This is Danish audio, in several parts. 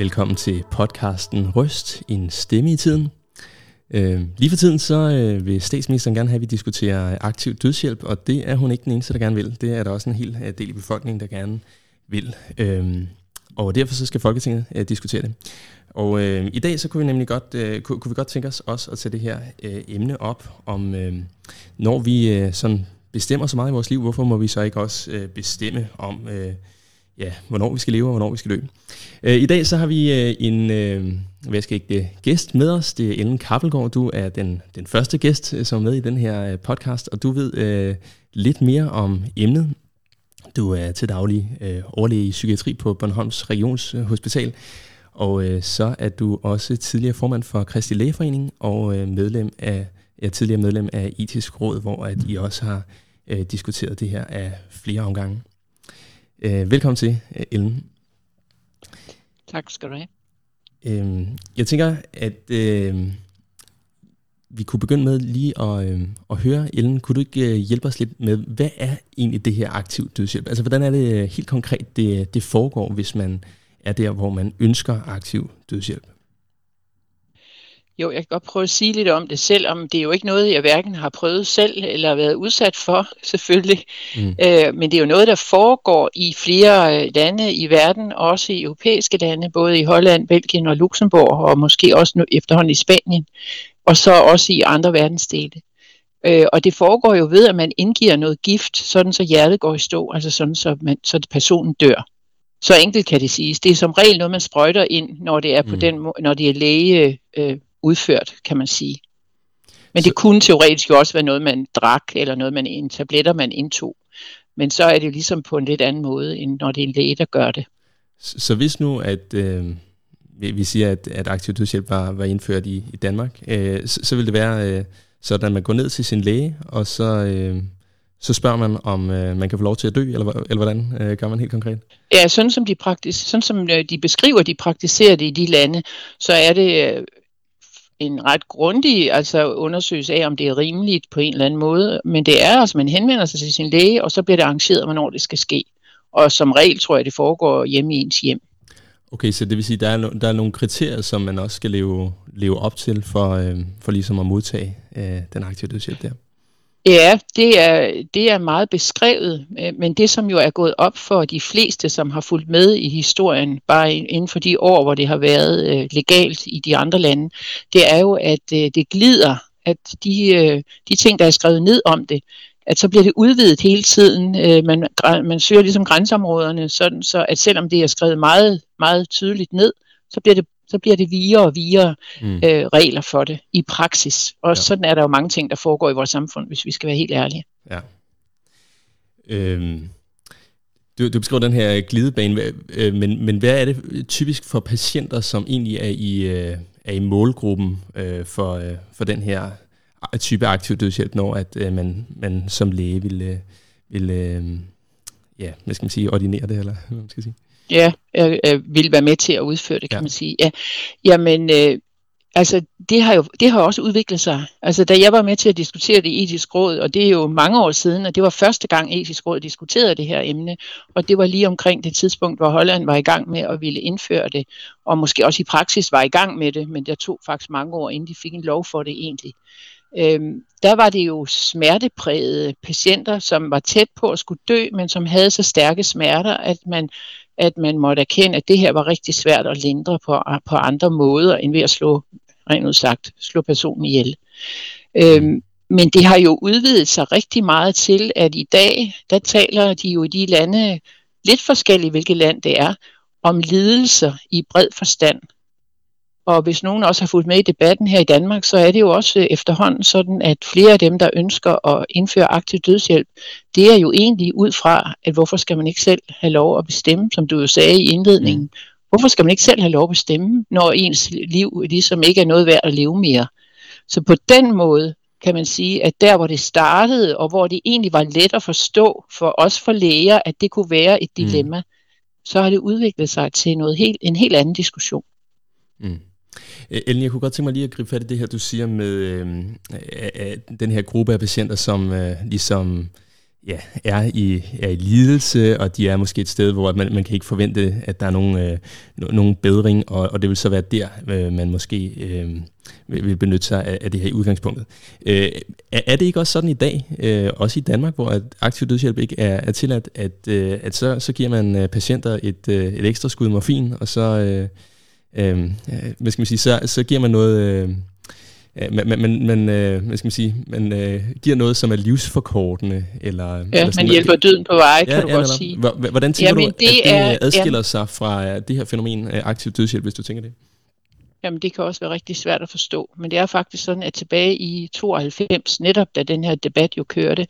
Velkommen til podcasten Røst, en stemme i tiden. Øh, lige for tiden så øh, vil statsministeren gerne have, at vi diskuterer aktiv dødshjælp, og det er hun ikke den eneste, der gerne vil. Det er der også en hel øh, del i befolkningen, der gerne vil. Øh, og derfor så skal Folketinget øh, diskutere det. Og øh, i dag så kunne vi nemlig godt, øh, kunne, kunne vi godt tænke os også at tage det her øh, emne op, om øh, når vi øh, sådan bestemmer så meget i vores liv, hvorfor må vi så ikke også øh, bestemme om, øh, ja, hvornår vi skal leve og hvornår vi skal dø. Øh, I dag så har vi øh, en øh, hvad skal ikke, øh, gæst med os. Det er Ellen Kappelgaard. Du er den, den første gæst, øh, som er med i den her øh, podcast, og du ved øh, lidt mere om emnet. Du er til daglig øh, overlæge i psykiatri på Bornholms Regionshospital, og øh, så er du også tidligere formand for Kristi Lægeforening og øh, medlem af, ja, tidligere medlem af Etisk Råd, hvor at I også har øh, diskuteret det her af flere omgange. Øh, velkommen til, øh, Ellen. Tak skal du have. Øh, jeg tænker, at øh, vi kunne begynde med lige at, øh, at høre, Ellen, kunne du ikke øh, hjælpe os lidt med, hvad er egentlig det her aktiv dødshjælp? Altså, hvordan er det øh, helt konkret, det, det foregår, hvis man er der, hvor man ønsker aktiv dødshjælp? Jo, jeg kan godt prøve at sige lidt om det, selvom det er jo ikke noget, jeg hverken har prøvet selv eller været udsat for, selvfølgelig. Mm. Øh, men det er jo noget, der foregår i flere øh, lande i verden, også i europæiske lande, både i Holland, Belgien og Luxembourg, og måske også nu efterhånden i Spanien, og så også i andre verdensdele. Øh, og det foregår jo ved, at man indgiver noget gift, sådan så hjertet går i stå, altså sådan så, man, så personen dør. Så enkelt kan det siges. Det er som regel noget, man sprøjter ind, når det er på mm. den når det er læge øh, udført, kan man sige. Men det kunne teoretisk jo også være noget, man drak, eller noget, man en tabletter, man indtog. Men så er det ligesom på en lidt anden måde, end når det er en læge, der gør det. Så, så hvis nu, at øh, vi siger, at, at aktiv dødshjælp var, var indført i, i Danmark, øh, så, så vil det være øh, sådan, at man går ned til sin læge, og så, øh, så spørger man, om øh, man kan få lov til at dø, eller, eller hvordan øh, gør man helt konkret? Ja, sådan som de, praktis, sådan som øh, de beskriver, de praktiserer det i de lande, så er det øh, en ret grundig altså undersøgelse af, om det er rimeligt på en eller anden måde. Men det er, altså man henvender sig til sin læge, og så bliver det arrangeret, hvornår det skal ske. Og som regel tror jeg, det foregår hjemme i ens hjem. Okay, så det vil sige, at der er, no, der er nogle kriterier, som man også skal leve, leve op til for, øh, for ligesom at modtage øh, den aktive dødshjælp der? Ja, det er, det er meget beskrevet, øh, men det som jo er gået op for de fleste, som har fulgt med i historien, bare inden for de år, hvor det har været øh, legalt i de andre lande, det er jo, at øh, det glider, at de, de ting, der er skrevet ned om det, at så bliver det udvidet hele tiden. Man, man søger ligesom grænseområderne, sådan så at selvom det er skrevet meget, meget tydeligt ned, så bliver det så bliver det videre og videre mm. øh, regler for det i praksis. Og ja. sådan er der jo mange ting, der foregår i vores samfund, hvis vi skal være helt ærlige. Ja. Øhm, du, du beskriver den her glidebane, øh, men, men hvad er det typisk for patienter, som egentlig er i, øh, er i målgruppen øh, for, øh, for den her type aktiv dødshjælp, når at øh, man, man som læge vil, øh, vil øh, ja, hvad skal man sige, ordinere det, eller hvad man skal sige? Ja, øh, øh, vil være med til at udføre det, kan ja. man sige. Ja. Jamen, øh, altså, det har jo det har også udviklet sig. Altså, da jeg var med til at diskutere det i etisk råd, og det er jo mange år siden, og det var første gang etisk råd diskuterede det her emne, og det var lige omkring det tidspunkt, hvor Holland var i gang med at ville indføre det, og måske også i praksis var i gang med det, men der tog faktisk mange år, inden de fik en lov for det egentlig. Øhm, der var det jo smerteprægede patienter, som var tæt på at skulle dø, men som havde så stærke smerter, at man at man måtte erkende, at det her var rigtig svært at lindre på, på andre måder, end ved at slå, rent udsagt, slå personen ihjel. Øhm, men det har jo udvidet sig rigtig meget til, at i dag, der taler de jo i de lande, lidt forskelligt hvilket land det er, om lidelser i bred forstand. Og hvis nogen også har fulgt med i debatten her i Danmark, så er det jo også øh, efterhånden sådan, at flere af dem, der ønsker at indføre aktiv dødshjælp, det er jo egentlig ud fra, at hvorfor skal man ikke selv have lov at bestemme, som du jo sagde i indledningen. Mm. Hvorfor skal man ikke selv have lov at bestemme, når ens liv ligesom ikke er noget værd at leve mere? Så på den måde kan man sige, at der hvor det startede, og hvor det egentlig var let at forstå for os for læger, at det kunne være et mm. dilemma, mm. så har det udviklet sig til noget helt, en helt anden diskussion. Mm. Øh, Ellen, jeg kunne godt tænke mig lige at gribe fat i det her, du siger med øh, øh, den her gruppe af patienter, som øh, ligesom ja, er, i, er i lidelse, og de er måske et sted, hvor man, man kan ikke forvente, at der er nogen, øh, nogen bedring, og, og det vil så være der, øh, man måske øh, vil, vil benytte sig af, af det her i udgangspunktet. Øh, er, er det ikke også sådan i dag, øh, også i Danmark, hvor at aktiv dødshjælp ikke er, er tilladt, at, øh, at så, så giver man øh, patienter et, øh, et ekstra skud morfin, og så, øh, øh, hvad skal man sige, så, så giver man noget... Øh, man, man, man, øh, hvad skal man sige, man øh, giver noget, som er livsforkortende. Eller, ja, eller sådan, man hjælper døden på vej, kan ja, du ja, godt sige. Hvordan tænker Jamen, du, det at det er, adskiller ja. sig fra det her fænomen af aktiv dødshjælp, hvis du tænker det? Jamen det kan også være rigtig svært at forstå. Men det er faktisk sådan, at tilbage i 92, netop da den her debat jo kørte,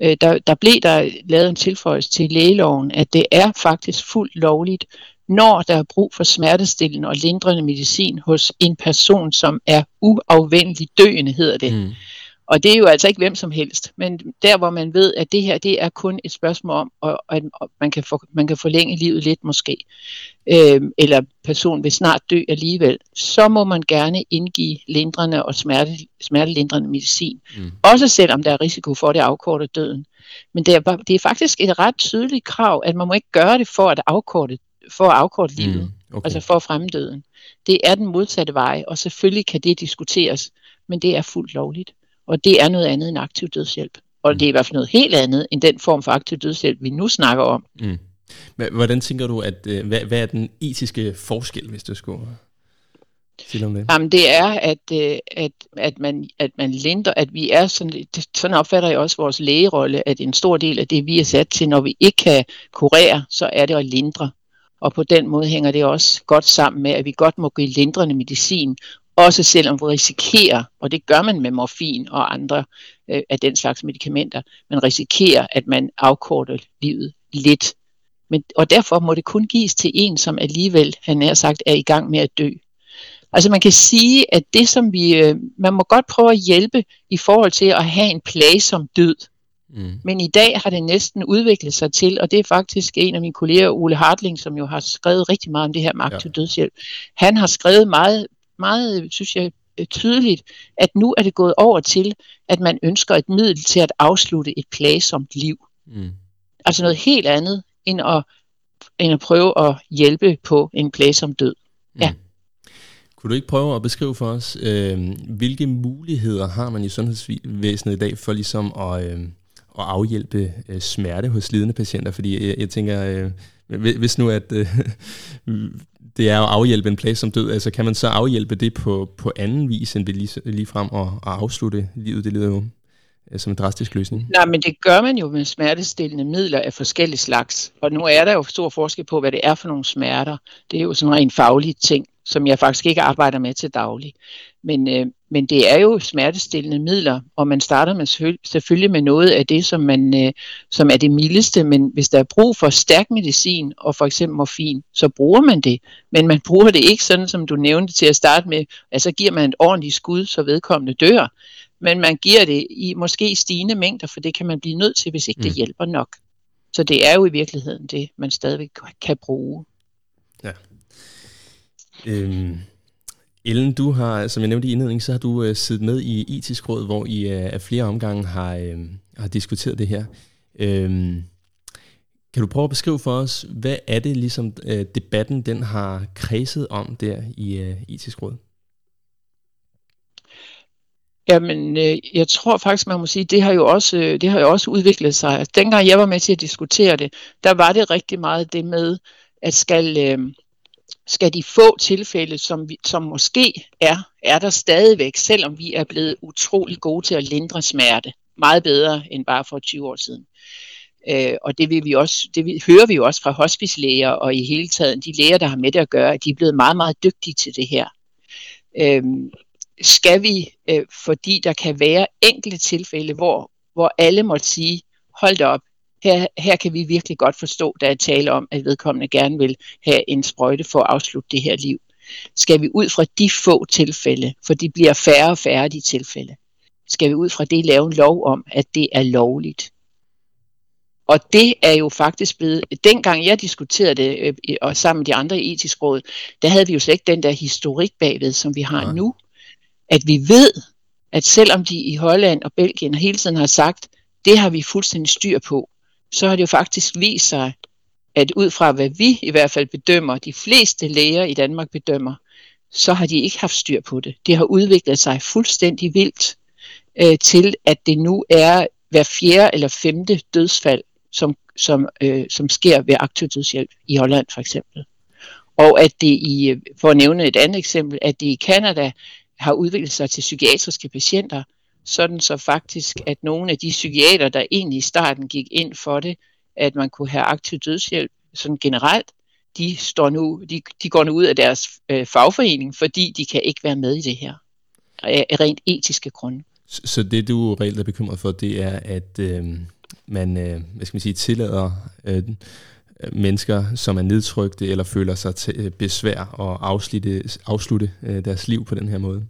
øh, der, der blev der lavet en tilføjelse til lægeloven, at det er faktisk fuldt lovligt når der er brug for smertestillende og lindrende medicin hos en person, som er uafvendeligt døende, hedder det. Mm. Og det er jo altså ikke hvem som helst, men der hvor man ved, at det her det er kun et spørgsmål om, at, man, kan for, man kan forlænge livet lidt måske, øh, eller personen vil snart dø alligevel, så må man gerne indgive lindrende og smerte, smertelindrende medicin. Mm. Også selvom der er risiko for, at det afkorter døden. Men det er, det er faktisk et ret tydeligt krav, at man må ikke gøre det for at afkorte for at afkorte mm, livet, mm, okay. altså for at fremme døden. Det er den modsatte vej, og selvfølgelig kan det diskuteres, men det er fuldt lovligt. Og det er noget andet end aktiv dødshjælp. Og mm. det er i hvert fald noget helt andet end den form for aktiv dødshjælp, vi nu snakker om. Mm. Hvordan tænker du, at øh, hvad, hvad er den etiske forskel, hvis du skulle sige om det? Jamen det er, at, øh, at, at, man, at man linder, at vi er sådan, sådan opfatter jeg også vores lægerolle, at en stor del af det, vi er sat til, når vi ikke kan kurere, så er det at lindre. Og på den måde hænger det også godt sammen med, at vi godt må give lindrende medicin, også selvom vi risikerer, og det gør man med morfin og andre øh, af den slags medicamenter, man risikerer, at man afkorter livet lidt. Men, og derfor må det kun gives til en, som alligevel, han er sagt, er i gang med at dø. Altså man kan sige, at det som vi, øh, man må godt prøve at hjælpe i forhold til at have en plagsom død. Mm. Men i dag har det næsten udviklet sig til, og det er faktisk en af mine kolleger, Ole Hartling, som jo har skrevet rigtig meget om det her med aktiv ja. dødshjælp. Han har skrevet meget, meget, synes jeg, øh, tydeligt, at nu er det gået over til, at man ønsker et middel til at afslutte et plagsomt liv. Mm. Altså noget helt andet, end at, end at prøve at hjælpe på en plagsom død. Mm. Ja. Kunne du ikke prøve at beskrive for os, øh, hvilke muligheder har man i sundhedsvæsenet i dag for ligesom at, øh, at afhjælpe øh, smerte hos lidende patienter? Fordi jeg, jeg tænker, øh, hvis nu at øh, det er at afhjælpe en plage som død, altså kan man så afhjælpe det på, på anden vis, end ved lige, lige frem at, at afslutte livet? Det lyder jo øh, som en drastisk løsning. Nej, men det gør man jo med smertestillende midler af forskellige slags. Og nu er der jo stor forskel på, hvad det er for nogle smerter. Det er jo sådan en rent faglig ting som jeg faktisk ikke arbejder med til daglig. Men, øh, men det er jo smertestillende midler, og man starter med selvfølgelig med noget af det, som, man, øh, som er det mildeste, men hvis der er brug for stærk medicin og for eksempel morfin, så bruger man det. Men man bruger det ikke sådan, som du nævnte til at starte med, altså giver man et ordentligt skud, så vedkommende dør. Men man giver det i måske stigende mængder, for det kan man blive nødt til, hvis ikke mm. det hjælper nok. Så det er jo i virkeligheden det, man stadigvæk kan bruge. Ja. Øhm, Ellen, du har, som jeg nævnte i indledningen, så har du øh, siddet med i etisk råd, hvor I øh, af flere omgange har, øh, har diskuteret det her. Øhm, kan du prøve at beskrive for os, hvad er det ligesom øh, debatten den har kredset om der i øh, etisk råd? Jamen, øh, jeg tror faktisk, man må sige, det har jo også, øh, det har jo også udviklet sig. Altså, dengang jeg var med til at diskutere det, der var det rigtig meget det med, at skal, øh, skal de få tilfælde, som, vi, som måske er, er der stadigvæk, selvom vi er blevet utrolig gode til at lindre smerte. Meget bedre end bare for 20 år siden. Øh, og det, vil vi også, det vi, hører vi jo også fra hospicelæger og i hele taget de læger, der har med det at gøre, at de er blevet meget, meget dygtige til det her. Øh, skal vi, øh, fordi der kan være enkelte tilfælde, hvor, hvor alle måtte sige, hold op, her, her kan vi virkelig godt forstå, der er tale om, at vedkommende gerne vil have en sprøjte for at afslutte det her liv. Skal vi ud fra de få tilfælde, for de bliver færre og færre de tilfælde, skal vi ud fra det lave en lov om, at det er lovligt. Og det er jo faktisk blevet, dengang jeg diskuterede det, øh, og sammen med de andre i etisk råd, der havde vi jo slet ikke den der historik bagved, som vi har Nej. nu. At vi ved, at selvom de i Holland og Belgien hele tiden har sagt, det har vi fuldstændig styr på, så har det jo faktisk vist sig, at ud fra hvad vi i hvert fald bedømmer, de fleste læger i Danmark bedømmer, så har de ikke haft styr på det. Det har udviklet sig fuldstændig vildt øh, til, at det nu er hver fjerde eller femte dødsfald, som, som, øh, som sker ved aktiv dødshjælp i Holland for eksempel. Og at det i, øh, for at nævne et andet eksempel, at det i Kanada har udviklet sig til psykiatriske patienter, sådan så faktisk, at nogle af de psykiater, der egentlig i starten gik ind for det, at man kunne have aktiv dødshjælp sådan generelt, de, står nu, de, de går nu ud af deres øh, fagforening, fordi de kan ikke være med i det her, af rent etiske grunde. Så, så det du reelt er bekymret for, det er, at øh, man, øh, hvad skal man sige, tillader øh, mennesker, som er nedtrykte eller føler sig til øh, besvær og afslutte, afslutte øh, deres liv på den her måde?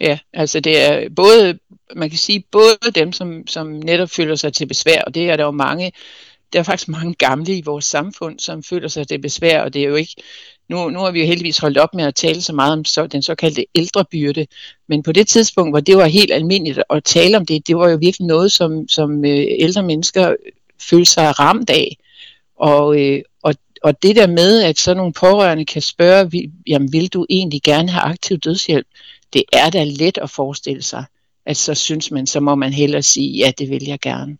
Ja, altså det er både, man kan sige, både dem, som, som netop føler sig til besvær, og det er der jo mange, der er faktisk mange gamle i vores samfund, som føler sig til besvær, og det er jo ikke, nu, nu har vi jo heldigvis holdt op med at tale så meget om så, den såkaldte ældrebyrde, men på det tidspunkt, hvor det var helt almindeligt at tale om det, det var jo virkelig noget, som, som øh, ældre mennesker følte sig ramt af. Og, øh, og, det der med, at så nogle pårørende kan spørge, jamen vil du egentlig gerne have aktiv dødshjælp? Det er da let at forestille sig, at så synes man, så må man hellere sige, ja, det vil jeg gerne.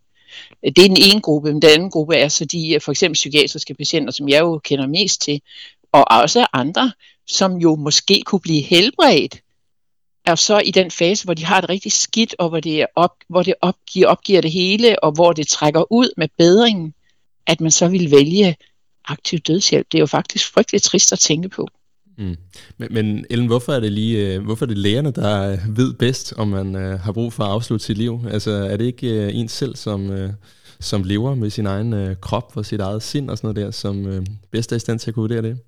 Det er den ene gruppe, men den anden gruppe er så de for eksempel psykiatriske patienter, som jeg jo kender mest til, og også andre, som jo måske kunne blive helbredt, er så i den fase, hvor de har det rigtig skidt, og hvor det, er op, hvor det opgiver, opgiver det hele, og hvor det trækker ud med bedringen, at man så vil vælge aktiv dødshjælp. Det er jo faktisk frygteligt trist at tænke på. Mm. Men, men Ellen, hvorfor er det lige, øh, hvorfor er det lægerne, der øh, ved bedst, om man øh, har brug for at afslutte sit liv? Altså er det ikke øh, en selv, som, øh, som lever med sin egen øh, krop og sit eget sind og sådan noget der, som øh, bedst er i stand til at kunne vurdere det?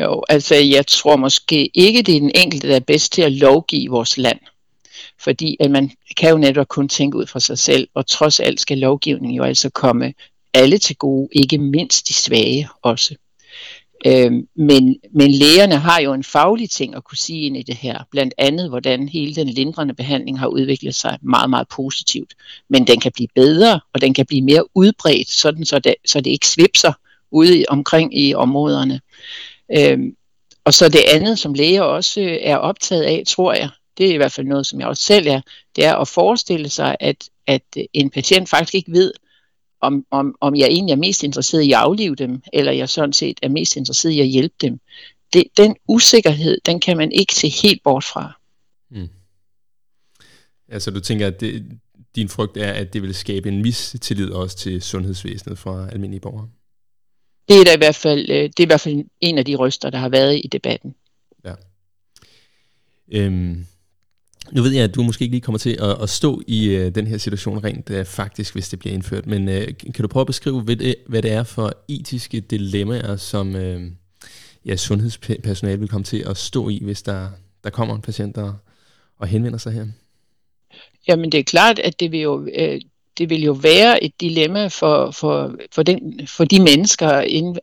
Jo, altså jeg tror måske ikke, det er den enkelte, der er bedst til at lovgive i vores land. Fordi at man kan jo netop kun tænke ud fra sig selv, og trods alt skal lovgivningen jo altså komme alle til gode, ikke mindst de svage også. Øhm, men, men lægerne har jo en faglig ting at kunne sige ind i det her, blandt andet hvordan hele den lindrende behandling har udviklet sig meget, meget positivt. Men den kan blive bedre, og den kan blive mere udbredt, sådan så det, så det ikke svipser ude omkring i områderne. Øhm, og så det andet, som læger også øh, er optaget af, tror jeg, det er i hvert fald noget, som jeg også selv er, det er at forestille sig, at, at en patient faktisk ikke ved, om, om, om jeg egentlig er mest interesseret i at aflive dem, eller jeg sådan set er mest interesseret i at hjælpe dem. Det, den usikkerhed, den kan man ikke se helt bort fra. Mm. Altså du tænker, at det, din frygt er, at det vil skabe en mistillid også til sundhedsvæsenet fra almindelige borgere? Det er, da i hvert fald, øh, det er i hvert fald en af de røster, der har været i debatten. Ja. Øhm, nu ved jeg, at du måske ikke lige kommer til at, at stå i øh, den her situation rent øh, faktisk, hvis det bliver indført, men øh, kan du prøve at beskrive, hvad det, hvad det er for etiske dilemmaer, som øh, ja, sundhedspersonale vil komme til at stå i, hvis der, der kommer en patient og, og henvender sig her? Jamen det er klart, at det vil jo, øh, det vil jo være et dilemma for, for, for, den, for de mennesker,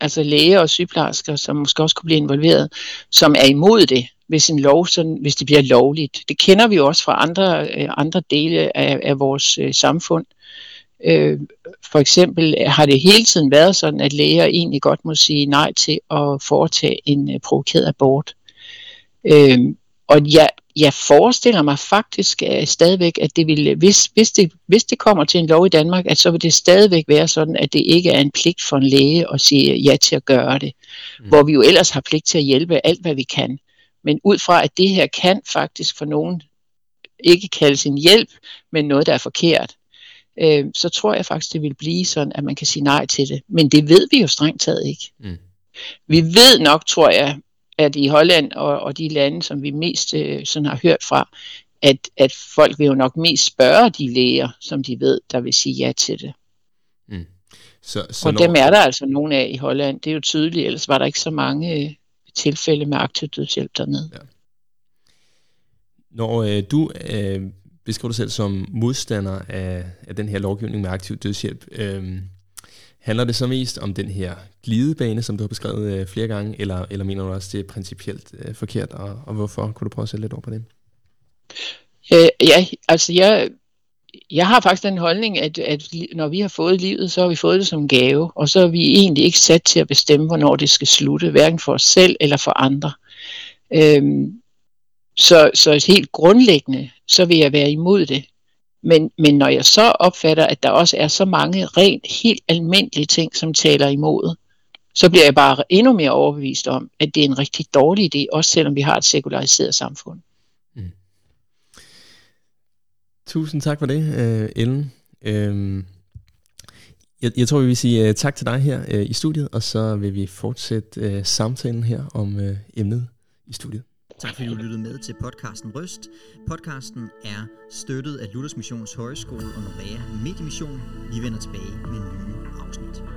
altså læger og sygeplejersker, som måske også kunne blive involveret, som er imod det hvis en lov, sådan, hvis det bliver lovligt. Det kender vi jo også fra andre, øh, andre dele af, af vores øh, samfund. Øh, for eksempel har det hele tiden været sådan, at læger egentlig godt må sige nej til at foretage en øh, provokeret abort. Øh, og ja, jeg forestiller mig faktisk at stadigvæk, at det vil, hvis, hvis, det, hvis det kommer til en lov i Danmark, at så vil det stadigvæk være sådan, at det ikke er en pligt for en læge at sige ja til at gøre det. Mm. Hvor vi jo ellers har pligt til at hjælpe alt, hvad vi kan. Men ud fra, at det her kan faktisk for nogen ikke kaldes en hjælp, men noget, der er forkert, øh, så tror jeg faktisk, det vil blive sådan, at man kan sige nej til det. Men det ved vi jo strengt taget ikke. Mm. Vi ved nok, tror jeg, at i Holland og, og de lande, som vi mest øh, sådan har hørt fra, at, at folk vil jo nok mest spørge de læger, som de ved, der vil sige ja til det. Mm. Så, så og når... dem er der altså nogle af i Holland. Det er jo tydeligt, ellers var der ikke så mange øh, tilfælde med aktiv dødshjælp dernede. Ja. Når øh, du øh, beskriver dig selv som modstander af, af den her lovgivning med aktiv dødshjælp, øh, handler det så mest om den her glidebane, som du har beskrevet øh, flere gange, eller, eller mener du også, det er principielt øh, forkert, og, og hvorfor? Kunne du prøve at sætte lidt over på det? Øh, ja, altså jeg, jeg har faktisk den holdning, at, at når vi har fået livet, så har vi fået det som en gave, og så er vi egentlig ikke sat til at bestemme, hvornår det skal slutte, hverken for os selv eller for andre. Øhm, så, så helt grundlæggende, så vil jeg være imod det. Men, men når jeg så opfatter, at der også er så mange rent helt almindelige ting, som taler imod, så bliver jeg bare endnu mere overbevist om, at det er en rigtig dårlig idé, også selvom vi har et sekulariseret samfund. Mm. Tusind tak for det, øh, Ellen. Uh, jeg, jeg tror, vi vil sige øh, tak til dig her øh, i studiet, og så vil vi fortsætte samtalen her om emnet i studiet. Tak fordi du lyttede med til podcasten Røst. Podcasten er støttet af Luthers Missions Højskole og Norea Mediemission. Vi vender tilbage med nye afsnit.